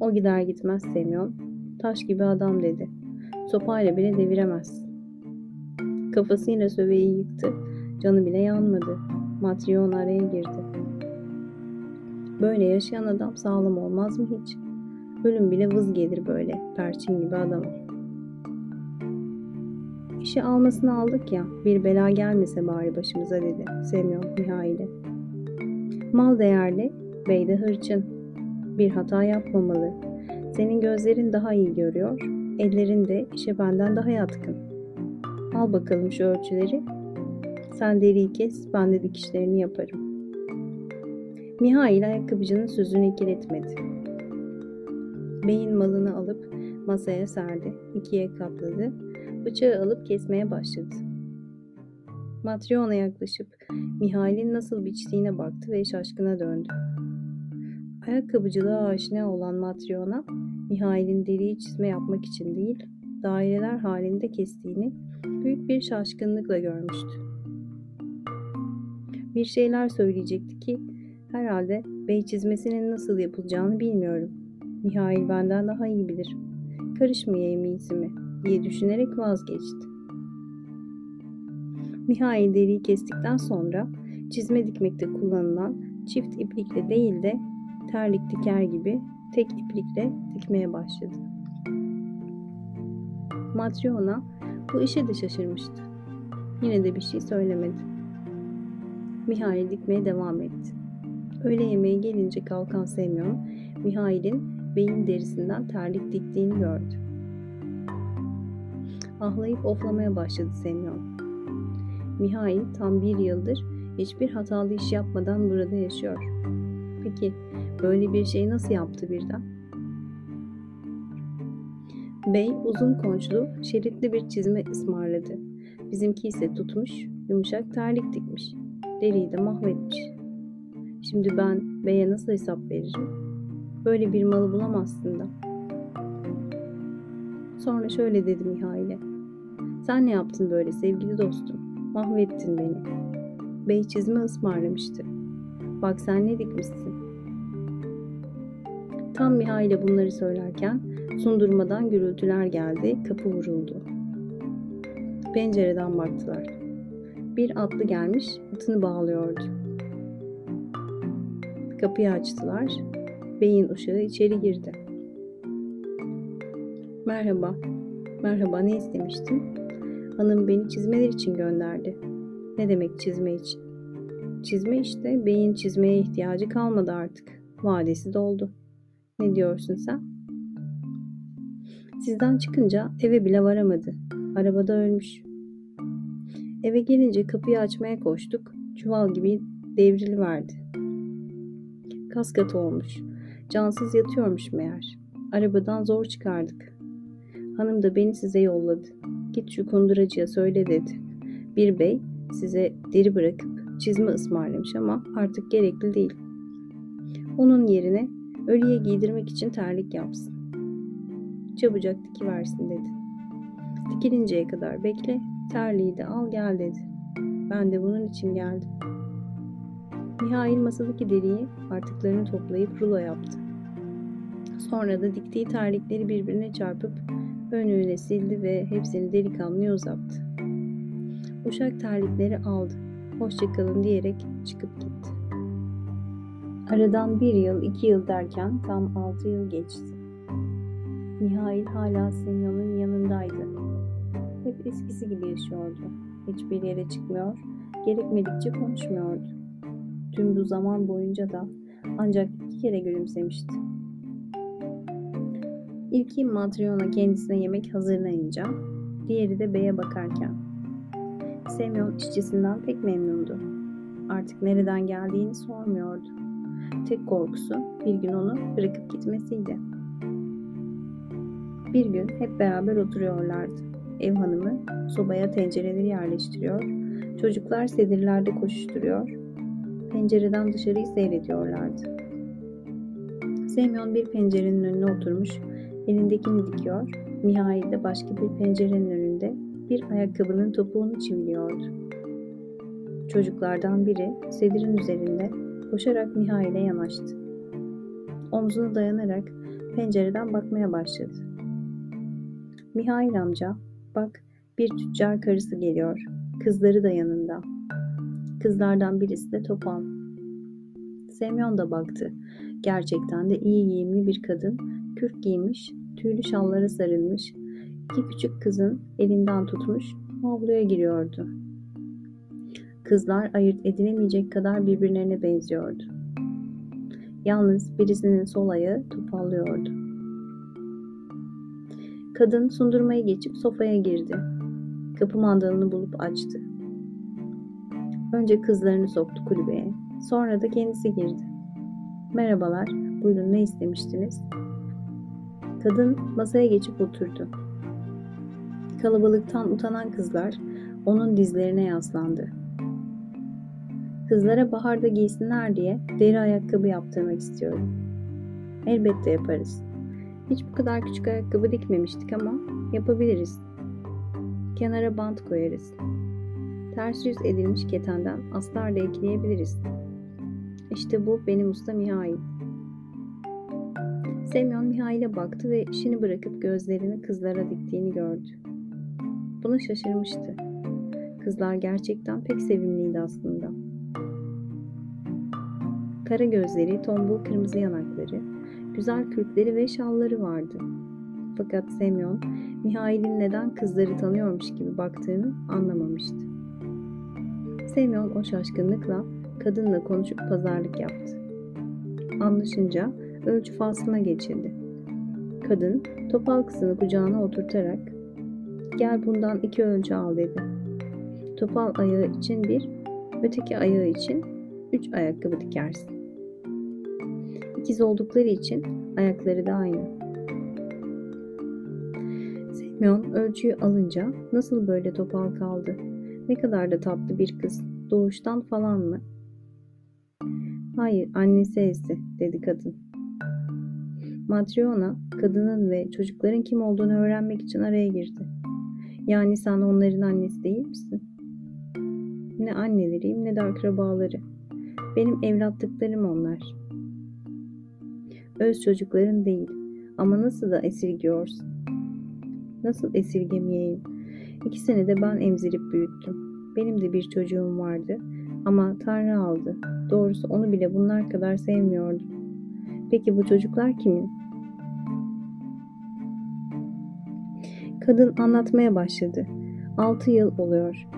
O gider gitmez Semyon, taş gibi adam dedi. Sopayla bile deviremez. Kafasıyla söveyi yıktı, canı bile yanmadı. Matrion araya girdi. Böyle yaşayan adam sağlam olmaz mı hiç? Ölüm bile vız gelir böyle, perçin gibi adama. İşi almasını aldık ya, bir bela gelmese bari başımıza dedi Semyon Mihail'e. Mal değerli, bey de hırçın. Bir hata yapmamalı. Senin gözlerin daha iyi görüyor, ellerin de işe benden daha yatkın. Al bakalım şu ölçüleri. Sen deriyi kes, ben de dikişlerini yaparım. Mihail ayakkabıcının sözünü ikiletmedi. Beyin malını alıp masaya serdi, ikiye katladı, bıçağı alıp kesmeye başladı. Matryona yaklaşıp Mihail'in nasıl biçtiğine baktı ve şaşkına döndü. Ayakkabıcılığa aşina olan Matryona, Mihail'in deriyi çizme yapmak için değil, daireler halinde kestiğini büyük bir şaşkınlıkla görmüştü. Bir şeyler söyleyecekti ki herhalde bey çizmesinin nasıl yapılacağını bilmiyorum. Mihail benden daha iyi bilir. Karışmayayım iyisi mi diye düşünerek vazgeçti. Mihail deriyi kestikten sonra çizme dikmekte kullanılan çift iplikle değil de terlik diker gibi tek iplikle dikmeye başladı. Matryona bu işe de şaşırmıştı. Yine de bir şey söylemedi. Mihail dikmeye devam etti. Öğle yemeği gelince kalkan Semyon, Mihail'in beyin derisinden terlik diktiğini gördü. Ahlayıp oflamaya başladı Semyon. Mihail tam bir yıldır hiçbir hatalı iş yapmadan burada yaşıyor. Peki böyle bir şey nasıl yaptı birden? Bey uzun konçlu, şeritli bir çizme ısmarladı. Bizimki ise tutmuş, yumuşak terlik dikmiş. Deriyi de mahvetmiş. Şimdi ben beye nasıl hesap veririm? Böyle bir malı bulamazsın da. Sonra şöyle dedi Mihail'e. Sen ne yaptın böyle sevgili dostum? Mahvettin beni. Bey çizme ısmarlamıştı. Bak sen ne dikmişsin. Tam Mihail'e bunları söylerken sundurmadan gürültüler geldi, kapı vuruldu. Pencereden baktılar. Bir atlı gelmiş, atını bağlıyordu. Kapıyı açtılar. Beyin uşağı içeri girdi. Merhaba. Merhaba ne istemiştin? Hanım beni çizmeler için gönderdi. Ne demek çizme için? Çizme işte beyin çizmeye ihtiyacı kalmadı artık. Vadesi doldu. Ne diyorsun sen? Sizden çıkınca eve bile varamadı. Arabada ölmüş. Eve gelince kapıyı açmaya koştuk. Çuval gibi devrili verdi. Kaskat olmuş. Cansız yatıyormuş meğer. Arabadan zor çıkardık. Hanım da beni size yolladı. Git şu kunduracıya söyle dedi. Bir bey size deri bırakıp çizme ısmarlamış ama artık gerekli değil. Onun yerine ölüye giydirmek için terlik yapsın. Çabucak dikiversin dedi. Dikilinceye kadar bekle, terliği de al gel dedi. Ben de bunun için geldim. Mihail masadaki deriyi artıklarını toplayıp rulo yaptı. Sonra da diktiği terlikleri birbirine çarpıp önüne sildi ve hepsini delikanlıya uzattı. Uşak terlikleri aldı. Hoşçakalın diyerek çıkıp gitti. Aradan bir yıl, iki yıl derken tam altı yıl geçti. Mihail hala Semyon'un yanındaydı. Hep eskisi gibi yaşıyordu. Hiçbir yere çıkmıyor, gerekmedikçe konuşmuyordu. Tüm bu zaman boyunca da ancak iki kere gülümsemişti. İlki Matryona kendisine yemek hazırlayınca, diğeri de beye bakarken. Semyon işçisinden pek memnundu. Artık nereden geldiğini sormuyordu. Tek korkusu bir gün onu bırakıp gitmesiydi. Bir gün hep beraber oturuyorlardı. Ev hanımı sobaya tencereleri yerleştiriyor, çocuklar sedirlerde koşuşturuyor, pencereden dışarıyı seyrediyorlardı. Semyon bir pencerenin önüne oturmuş, elindekini dikiyor, Mihail de başka bir pencerenin önünde bir ayakkabının topuğunu çiviliyordu. Çocuklardan biri sedirin üzerinde koşarak Mihail'e yanaştı. Omzuna dayanarak pencereden bakmaya başladı. Mihail amca, bak bir tüccar karısı geliyor. Kızları da yanında. Kızlardan birisi de topal. Semyon da baktı. Gerçekten de iyi giyimli bir kadın, kürk giymiş, tüylü şallara sarılmış, iki küçük kızın elinden tutmuş avluya giriyordu. Kızlar ayırt edilemeyecek kadar birbirlerine benziyordu. Yalnız birisinin sol ayağı topallıyordu. Kadın sundurmayı geçip sofaya girdi. Kapı mandalını bulup açtı. Önce kızlarını soktu kulübeye. Sonra da kendisi girdi. Merhabalar, buyurun ne istemiştiniz? Kadın masaya geçip oturdu. Kalabalıktan utanan kızlar onun dizlerine yaslandı. Kızlara baharda giysinler diye deri ayakkabı yaptırmak istiyorum. Elbette yaparız. Hiç bu kadar küçük ayakkabı dikmemiştik ama yapabiliriz. Kenara bant koyarız. Ters yüz edilmiş ketenden astar da ekleyebiliriz. İşte bu benim usta Mihail. Semyon Mihail'e baktı ve işini bırakıp gözlerini kızlara diktiğini gördü. Buna şaşırmıştı. Kızlar gerçekten pek sevimliydi aslında. Kara gözleri, tombul kırmızı yanakları, güzel kürkleri ve şalları vardı. Fakat Semyon, Mihail'in neden kızları tanıyormuş gibi baktığını anlamamıştı. Semyon o şaşkınlıkla kadınla konuşup pazarlık yaptı. Anlaşınca ölçü faslına geçildi. Kadın topal kızını kucağına oturtarak gel bundan iki ölçü al dedi. Topal ayağı için bir, öteki ayağı için üç ayakkabı dikersin. İkiz oldukları için ayakları da aynı. Semyon ölçüyü alınca nasıl böyle topal kaldı? Ne kadar da tatlı bir kız. Doğuştan falan mı? Hayır, annesi Esi, dedi kadın. Matriona, kadının ve çocukların kim olduğunu öğrenmek için araya girdi. Yani sen onların annesi değil misin? Ne anneleriyim ne de akrabaları. Benim evlatlıklarım onlar. Öz çocukların değil. Ama nasıl da esirgiyorsun? Nasıl esirgemeyeyim? İkisini de ben emzirip büyüttüm. Benim de bir çocuğum vardı ama Tanrı aldı. Doğrusu onu bile bunlar kadar sevmiyordum. Peki bu çocuklar kimin? Kadın anlatmaya başladı. Altı yıl oluyor.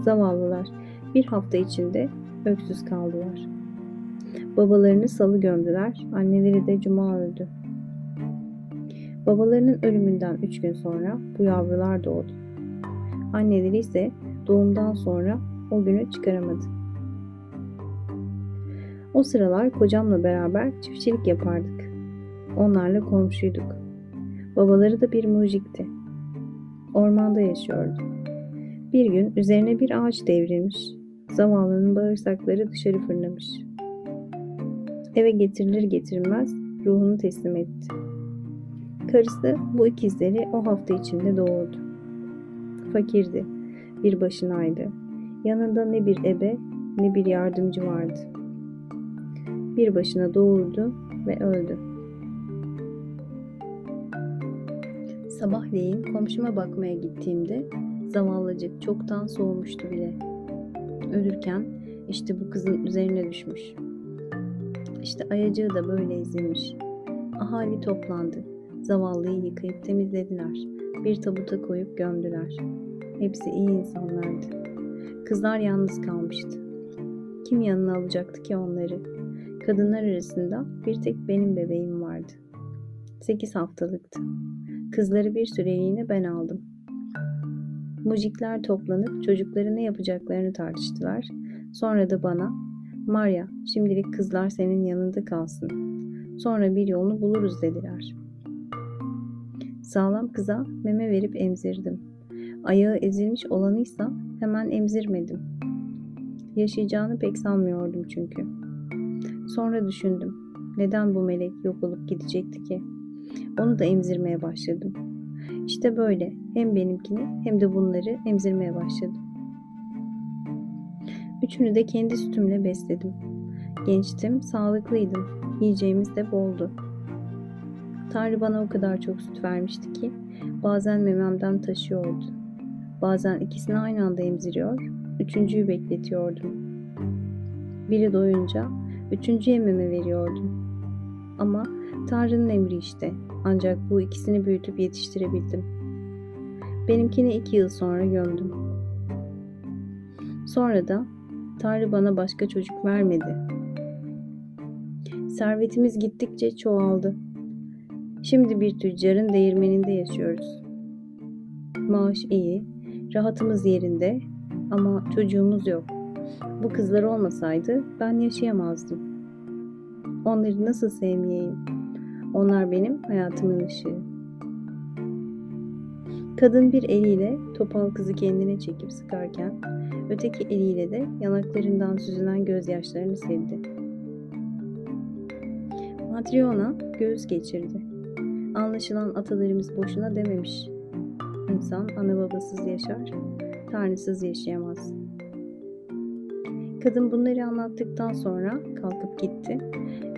Zavallılar bir hafta içinde öksüz kaldılar. Babalarını salı gömdüler, anneleri de cuma öldü. Babalarının ölümünden üç gün sonra bu yavrular doğdu. Anneleri ise doğumdan sonra o günü çıkaramadı. O sıralar kocamla beraber çiftçilik yapardık. Onlarla komşuyduk. Babaları da bir mujikti. Ormanda yaşıyordu. Bir gün üzerine bir ağaç devrilmiş. Zavallının bağırsakları dışarı fırlamış. Eve getirilir getirmez ruhunu teslim etti. Karısı bu ikizleri o hafta içinde doğurdu. Fakirdi, bir başınaydı. Yanında ne bir ebe ne bir yardımcı vardı. Bir başına doğurdu ve öldü. Sabahleyin komşuma bakmaya gittiğimde zavallıcık çoktan soğumuştu bile. Ölürken işte bu kızın üzerine düşmüş. İşte ayacığı da böyle ezilmiş. Ahali toplandı. Zavallıyı yıkayıp temizlediler. Bir tabuta koyup gömdüler. Hepsi iyi insanlardı. Kızlar yalnız kalmıştı. Kim yanına alacaktı ki onları? Kadınlar arasında bir tek benim bebeğim vardı. Sekiz haftalıktı. Kızları bir süreliğine ben aldım. Mujikler toplanıp çocukları ne yapacaklarını tartıştılar. Sonra da bana, Maria şimdilik kızlar senin yanında kalsın. Sonra bir yolunu buluruz dediler. Sağlam kıza meme verip emzirdim. Ayağı ezilmiş olanıysa hemen emzirmedim. Yaşayacağını pek sanmıyordum çünkü. Sonra düşündüm. Neden bu melek yok olup gidecekti ki? Onu da emzirmeye başladım. İşte böyle hem benimkini hem de bunları emzirmeye başladım. Üçünü de kendi sütümle besledim. Gençtim, sağlıklıydım. Yiyeceğimiz de boldu. Tanrı bana o kadar çok süt vermişti ki bazen mememden taşıyordu. Bazen ikisini aynı anda emziriyor, üçüncüyü bekletiyordum. Biri doyunca üçüncüye meme veriyordum. Ama Tanrı'nın emri işte. Ancak bu ikisini büyütüp yetiştirebildim. Benimkini iki yıl sonra gömdüm. Sonra da Tanrı bana başka çocuk vermedi. Servetimiz gittikçe çoğaldı. Şimdi bir tüccarın değirmeninde yaşıyoruz. Maaş iyi, rahatımız yerinde ama çocuğumuz yok. Bu kızlar olmasaydı ben yaşayamazdım. Onları nasıl sevmeyeyim? Onlar benim hayatımın ışığı. Kadın bir eliyle topal kızı kendine çekip sıkarken öteki eliyle de yanaklarından süzülen gözyaşlarını sevdi. Matriona göğüs geçirdi. Anlaşılan atalarımız boşuna dememiş. İnsan ana babasız yaşar, tanrısız yaşayamaz. Kadın bunları anlattıktan sonra kalkıp gitti.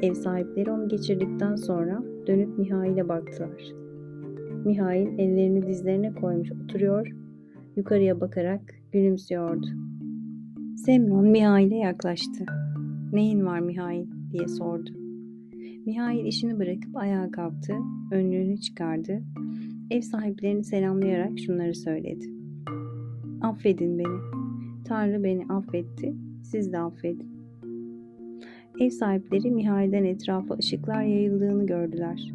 Ev sahipleri onu geçirdikten sonra dönüp Mihail'e baktılar. Mihail ellerini dizlerine koymuş oturuyor, yukarıya bakarak gülümsüyordu. Semyon Mihail'e yaklaştı. Neyin var Mihail diye sordu. Mihail işini bırakıp ayağa kalktı, önlüğünü çıkardı. Ev sahiplerini selamlayarak şunları söyledi. Affedin beni. Tanrı beni affetti, siz de affedin. Ev sahipleri Mihail'den etrafa ışıklar yayıldığını gördüler.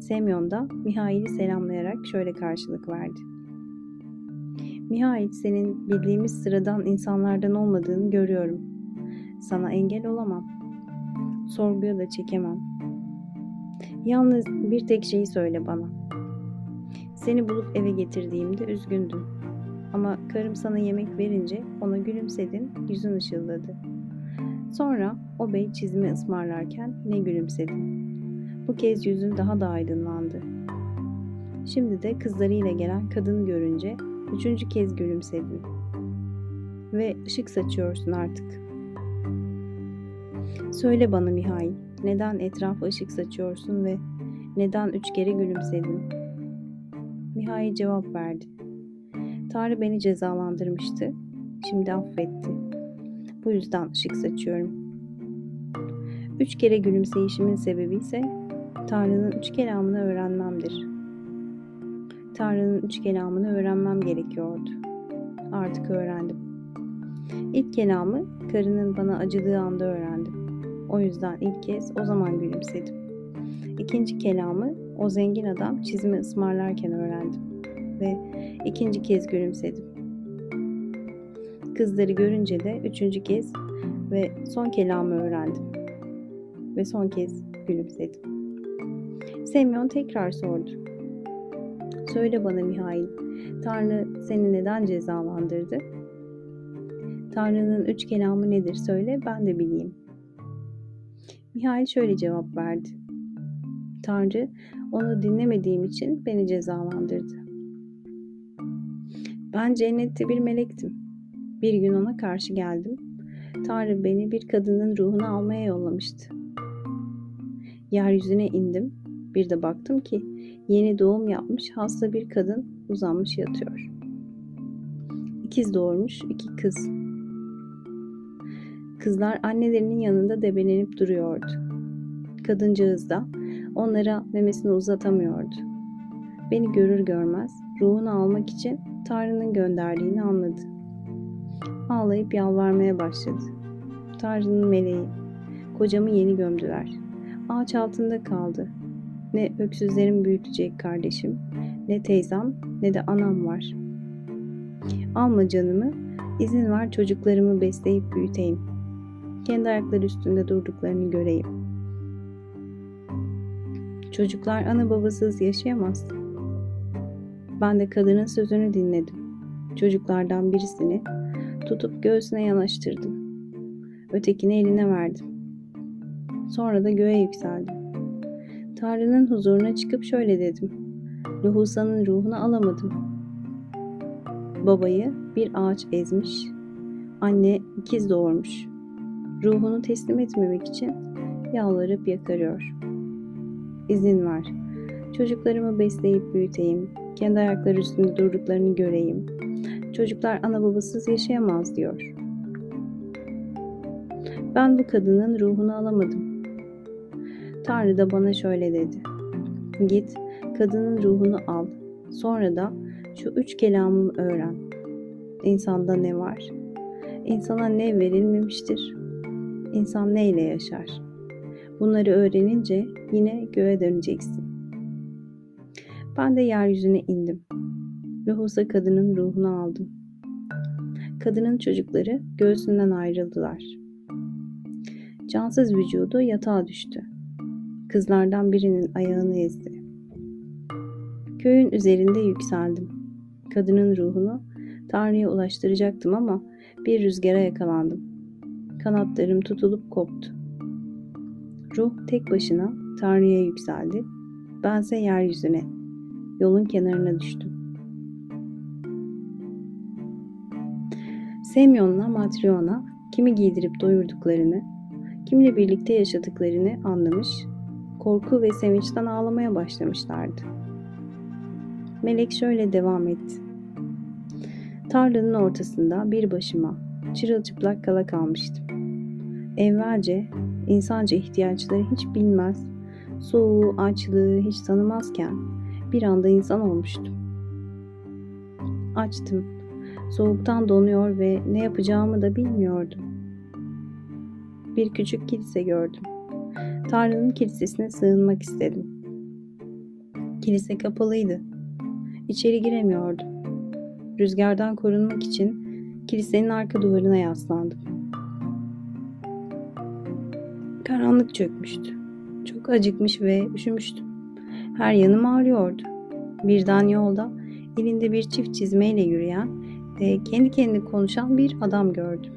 Semyon da Mihail'i selamlayarak şöyle karşılık verdi. Mihail senin bildiğimiz sıradan insanlardan olmadığını görüyorum. Sana engel olamam. Sorguya da çekemem. Yalnız bir tek şeyi söyle bana. Seni bulup eve getirdiğimde üzgündüm. Ama karım sana yemek verince ona gülümsedin, yüzün ışıldadı. Sonra o bey çizimi ısmarlarken ne gülümsedin. Bu kez yüzün daha da aydınlandı. Şimdi de kızlarıyla gelen kadını görünce üçüncü kez gülümsedin. Ve ışık saçıyorsun artık. Söyle bana Mihail, neden etrafa ışık saçıyorsun ve neden üç kere gülümsedin? Mihail cevap verdi. Tanrı beni cezalandırmıştı, şimdi affetti. Bu yüzden ışık saçıyorum. Üç kere gülümseyişimin sebebi ise Tanrı'nın üç kelamını öğrenmemdir. Tanrı'nın üç kelamını öğrenmem gerekiyordu. Artık öğrendim. İlk kelamı karının bana acıdığı anda öğrendim. O yüzden ilk kez o zaman gülümsedim. İkinci kelamı o zengin adam çizimi ısmarlarken öğrendim ve ikinci kez gülümsedim. Kızları görünce de üçüncü kez ve son kelamı öğrendim ve son kez gülümsedim. Semyon tekrar sordu. Söyle bana Mihail, Tanrı seni neden cezalandırdı? Tanrı'nın üç kelamı nedir söyle ben de bileyim. Mihail şöyle cevap verdi. Tanrı onu dinlemediğim için beni cezalandırdı. Ben cennette bir melektim. Bir gün ona karşı geldim. Tanrı beni bir kadının ruhunu almaya yollamıştı. Yeryüzüne indim. Bir de baktım ki yeni doğum yapmış hasta bir kadın uzanmış yatıyor. İkiz doğurmuş iki kız. Kızlar annelerinin yanında debelenip duruyordu. Kadıncağız da onlara memesini uzatamıyordu. Beni görür görmez ruhunu almak için Tanrı'nın gönderdiğini anladı. Ağlayıp yalvarmaya başladı. Tanrı'nın meleği, kocamı yeni gömdüler. Ağaç altında kaldı. Ne öksüzlerim büyütecek kardeşim, ne teyzem, ne de anam var. Alma canımı, izin ver çocuklarımı besleyip büyüteyim. Kendi ayakları üstünde durduklarını göreyim. Çocuklar ana babasız yaşayamaz. Ben de kadının sözünü dinledim. Çocuklardan birisini tutup göğsüne yanaştırdım. Ötekini eline verdim. Sonra da göğe yükseldim. Tanrı'nın huzuruna çıkıp şöyle dedim. Luhusa'nın ruhunu alamadım. Babayı bir ağaç ezmiş, anne ikiz doğurmuş. Ruhunu teslim etmemek için yalvarıp yakarıyor. İzin ver. Çocuklarımı besleyip büyüteyim. Kendi ayakları üstünde durduklarını göreyim. Çocuklar ana babasız yaşayamaz diyor. Ben bu kadının ruhunu alamadım. Tanrı da bana şöyle dedi. Git kadının ruhunu al. Sonra da şu üç kelamımı öğren. İnsanda ne var? İnsana ne verilmemiştir? İnsan ne ile yaşar? Bunları öğrenince yine göğe döneceksin. Ben de yeryüzüne indim. Lohusa kadının ruhunu aldım. Kadının çocukları göğsünden ayrıldılar. Cansız vücudu yatağa düştü. Kızlardan birinin ayağını ezdi. Köyün üzerinde yükseldim. Kadının ruhunu Tanrı'ya ulaştıracaktım ama bir rüzgara yakalandım. Kanatlarım tutulup koptu. Ruh tek başına Tanrı'ya yükseldi. Bense yeryüzüne, yolun kenarına düştüm. Semyon'la Matryona kimi giydirip doyurduklarını, kimle birlikte yaşadıklarını anlamış, korku ve sevinçten ağlamaya başlamışlardı. Melek şöyle devam etti. Tarlanın ortasında bir başıma çırılçıplak kala kalmıştım. Evvelce insanca ihtiyaçları hiç bilmez, soğuğu, açlığı hiç tanımazken bir anda insan olmuştum. Açtım. Soğuktan donuyor ve ne yapacağımı da bilmiyordum. Bir küçük kilise gördüm. Tanrı'nın kilisesine sığınmak istedim. Kilise kapalıydı. İçeri giremiyordum. Rüzgardan korunmak için kilisenin arka duvarına yaslandım. Karanlık çökmüştü. Çok acıkmış ve üşümüştüm. Her yanım ağrıyordu. Birden yolda elinde bir çift çizmeyle yürüyen ve kendi kendine konuşan bir adam gördüm.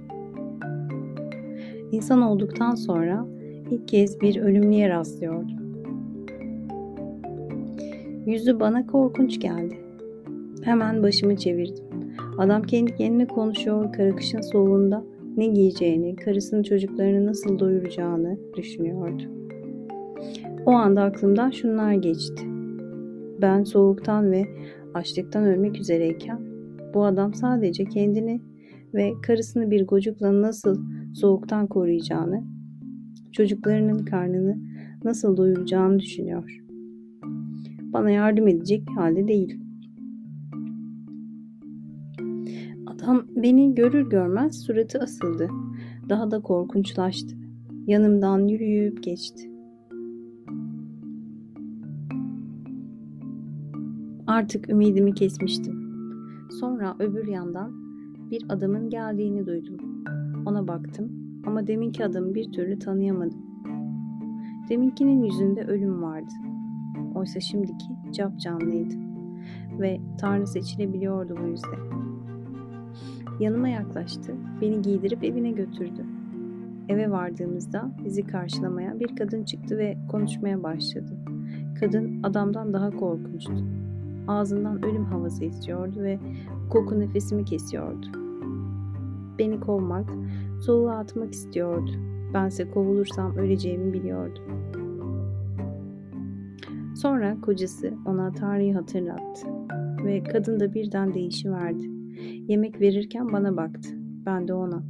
İnsan olduktan sonra ilk kez bir ölümlüye rastlıyordum. Yüzü bana korkunç geldi. Hemen başımı çevirdim. Adam kendi kendine konuşuyor, kara kışın soğuğunda ne giyeceğini, karısının çocuklarını nasıl doyuracağını düşünüyordu. O anda aklımdan şunlar geçti. Ben soğuktan ve açlıktan ölmek üzereyken bu adam sadece kendini ve karısını bir gocukla nasıl soğuktan koruyacağını, çocuklarının karnını nasıl doyuracağını düşünüyor. Bana yardım edecek halde değil. Adam beni görür görmez suratı asıldı. Daha da korkunçlaştı. Yanımdan yürüyüp geçti. Artık ümidimi kesmiştim. Sonra öbür yandan bir adamın geldiğini duydum. Ona baktım ama deminki adamı bir türlü tanıyamadım. Deminkinin yüzünde ölüm vardı. Oysa şimdiki cap canlıydı ve Tanrı seçilebiliyordu bu yüzden. Yanıma yaklaştı, beni giydirip evine götürdü. Eve vardığımızda bizi karşılamaya bir kadın çıktı ve konuşmaya başladı. Kadın adamdan daha korkunçtu. Ağzından ölüm havası esiyordu ve koku nefesimi kesiyordu. Beni kovmak, soğuğa atmak istiyordu. Bense kovulursam öleceğimi biliyordum. Sonra kocası ona Tanrı'yı hatırlattı ve kadın da birden değişiverdi. Yemek verirken bana baktı. Ben de ona.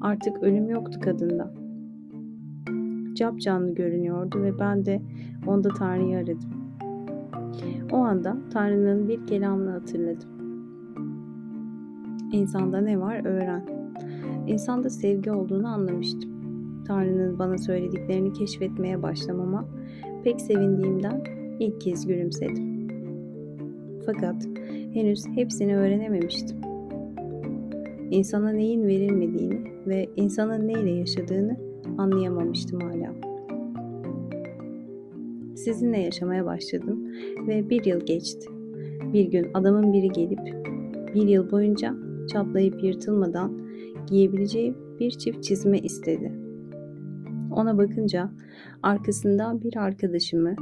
Artık ölüm yoktu kadında. Cap canlı görünüyordu ve ben de onda Tanrı'yı aradım. O anda Tanrı'nın bir kelamını hatırladım. İnsanda ne var öğren. İnsanda sevgi olduğunu anlamıştım. Tanrı'nın bana söylediklerini keşfetmeye başlamama pek sevindiğimden ilk kez gülümsedim. Fakat henüz hepsini öğrenememiştim. İnsana neyin verilmediğini ve insanın neyle yaşadığını anlayamamıştım hala. Sizinle yaşamaya başladım ve bir yıl geçti. Bir gün adamın biri gelip bir yıl boyunca çatlayıp yırtılmadan giyebileceği bir çift çizme istedi. Ona bakınca arkasından bir arkadaşımı,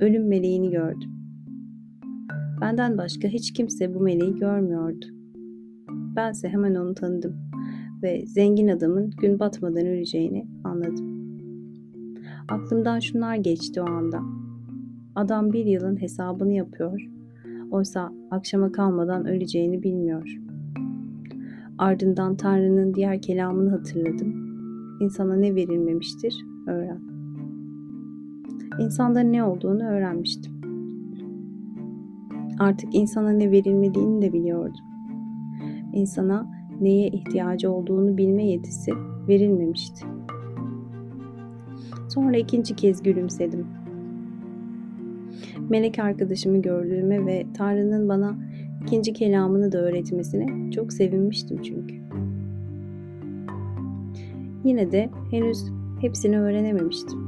ölüm meleğini gördüm. Benden başka hiç kimse bu meleği görmüyordu. Bense hemen onu tanıdım ve zengin adamın gün batmadan öleceğini anladım. Aklımdan şunlar geçti o anda. Adam bir yılın hesabını yapıyor. Oysa akşama kalmadan öleceğini bilmiyor. Ardından Tanrı'nın diğer kelamını hatırladım. İnsana ne verilmemiştir? Öğren. İnsanda ne olduğunu öğrenmiştim. Artık insana ne verilmediğini de biliyordum. İnsana neye ihtiyacı olduğunu bilme yetisi verilmemişti. Sonra ikinci kez gülümsedim. Melek arkadaşımı gördüğüme ve Tanrı'nın bana ikinci kelamını da öğretmesine çok sevinmiştim çünkü. Yine de henüz hepsini öğrenememiştim.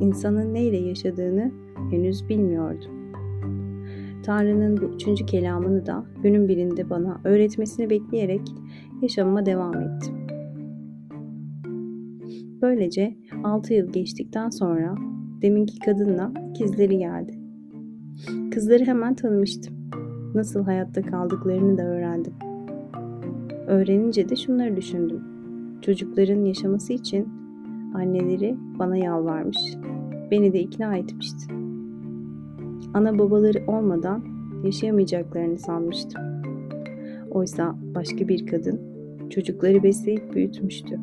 İnsanın neyle yaşadığını henüz bilmiyordum. Tanrı'nın bu üçüncü kelamını da günün birinde bana öğretmesini bekleyerek yaşamıma devam ettim. Böylece 6 yıl geçtikten sonra deminki kadınla ikizleri geldi. Kızları hemen tanımıştım. Nasıl hayatta kaldıklarını da öğrendim. Öğrenince de şunları düşündüm. Çocukların yaşaması için anneleri bana yalvarmış. Beni de ikna etmişti. Ana babaları olmadan yaşayamayacaklarını sanmıştım. Oysa başka bir kadın çocukları besleyip büyütmüştü.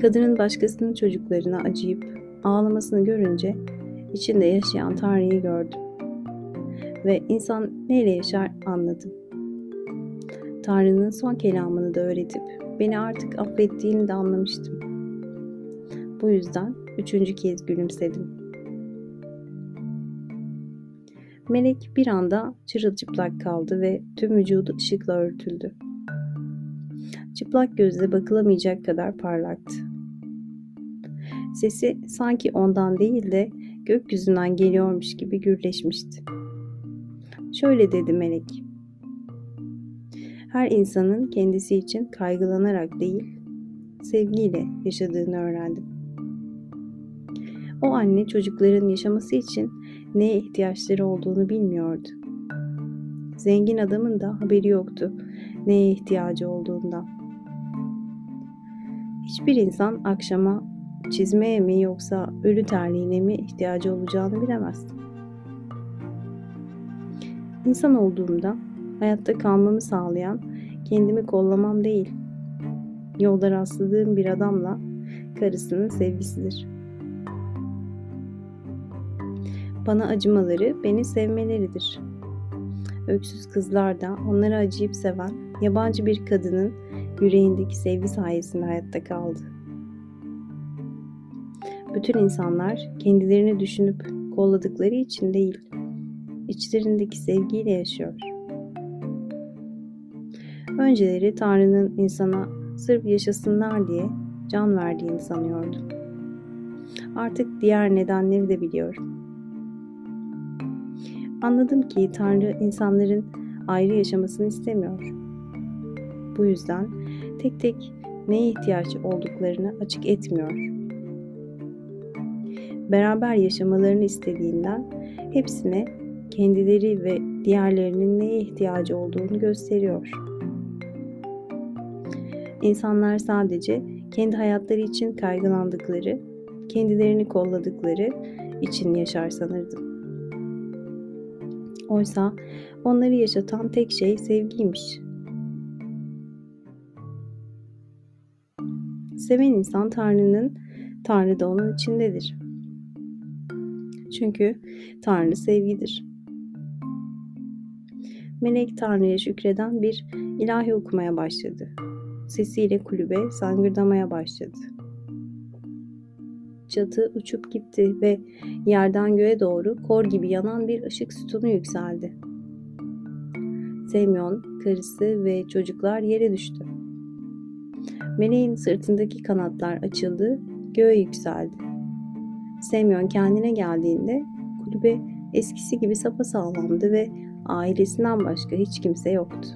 Kadının başkasının çocuklarına acıyıp ağlamasını görünce içinde yaşayan Tanrı'yı gördüm. Ve insan neyle yaşar anladım. Tanrı'nın son kelamını da öğretip beni artık affettiğini de anlamıştım. Bu yüzden üçüncü kez gülümsedim. Melek bir anda çırılçıplak kaldı ve tüm vücudu ışıkla örtüldü. Çıplak gözle bakılamayacak kadar parlaktı. Sesi sanki ondan değil de gökyüzünden geliyormuş gibi gürleşmişti. Şöyle dedi melek. Her insanın kendisi için kaygılanarak değil, sevgiyle yaşadığını öğrendim. O anne çocukların yaşaması için neye ihtiyaçları olduğunu bilmiyordu. Zengin adamın da haberi yoktu neye ihtiyacı olduğundan. Hiçbir insan akşama çizmeye mi yoksa ölü terliğine mi ihtiyacı olacağını bilemez. İnsan olduğumda hayatta kalmamı sağlayan kendimi kollamam değil, yolda rastladığım bir adamla karısının sevgisidir. Bana acımaları beni sevmeleridir. Öksüz kızlar da onları acıyıp seven yabancı bir kadının yüreğindeki sevgi sayesinde hayatta kaldı. Bütün insanlar kendilerini düşünüp kolladıkları için değil, içlerindeki sevgiyle yaşıyor. Önceleri Tanrı'nın insana sırf yaşasınlar diye can verdiğini sanıyordum. Artık diğer nedenleri de biliyorum. Anladım ki Tanrı insanların ayrı yaşamasını istemiyor. Bu yüzden tek tek neye ihtiyaç olduklarını açık etmiyor. Beraber yaşamalarını istediğinden hepsine kendileri ve diğerlerinin neye ihtiyacı olduğunu gösteriyor. İnsanlar sadece kendi hayatları için kaygılandıkları, kendilerini kolladıkları için yaşar sanırdım. Oysa onları yaşatan tek şey sevgiymiş. Seven insan Tanrı'nın, Tanrı da onun içindedir. Çünkü Tanrı sevgidir. Melek Tanrı'ya şükreden bir ilahi okumaya başladı. Sesiyle kulübe sangırdamaya başladı. Çatı uçup gitti ve yerden göğe doğru kor gibi yanan bir ışık sütunu yükseldi. Semyon, karısı ve çocuklar yere düştü. Meleğin sırtındaki kanatlar açıldı, göğe yükseldi. Semyon kendine geldiğinde kulübe eskisi gibi sapasağlamdı ve ailesinden başka hiç kimse yoktu.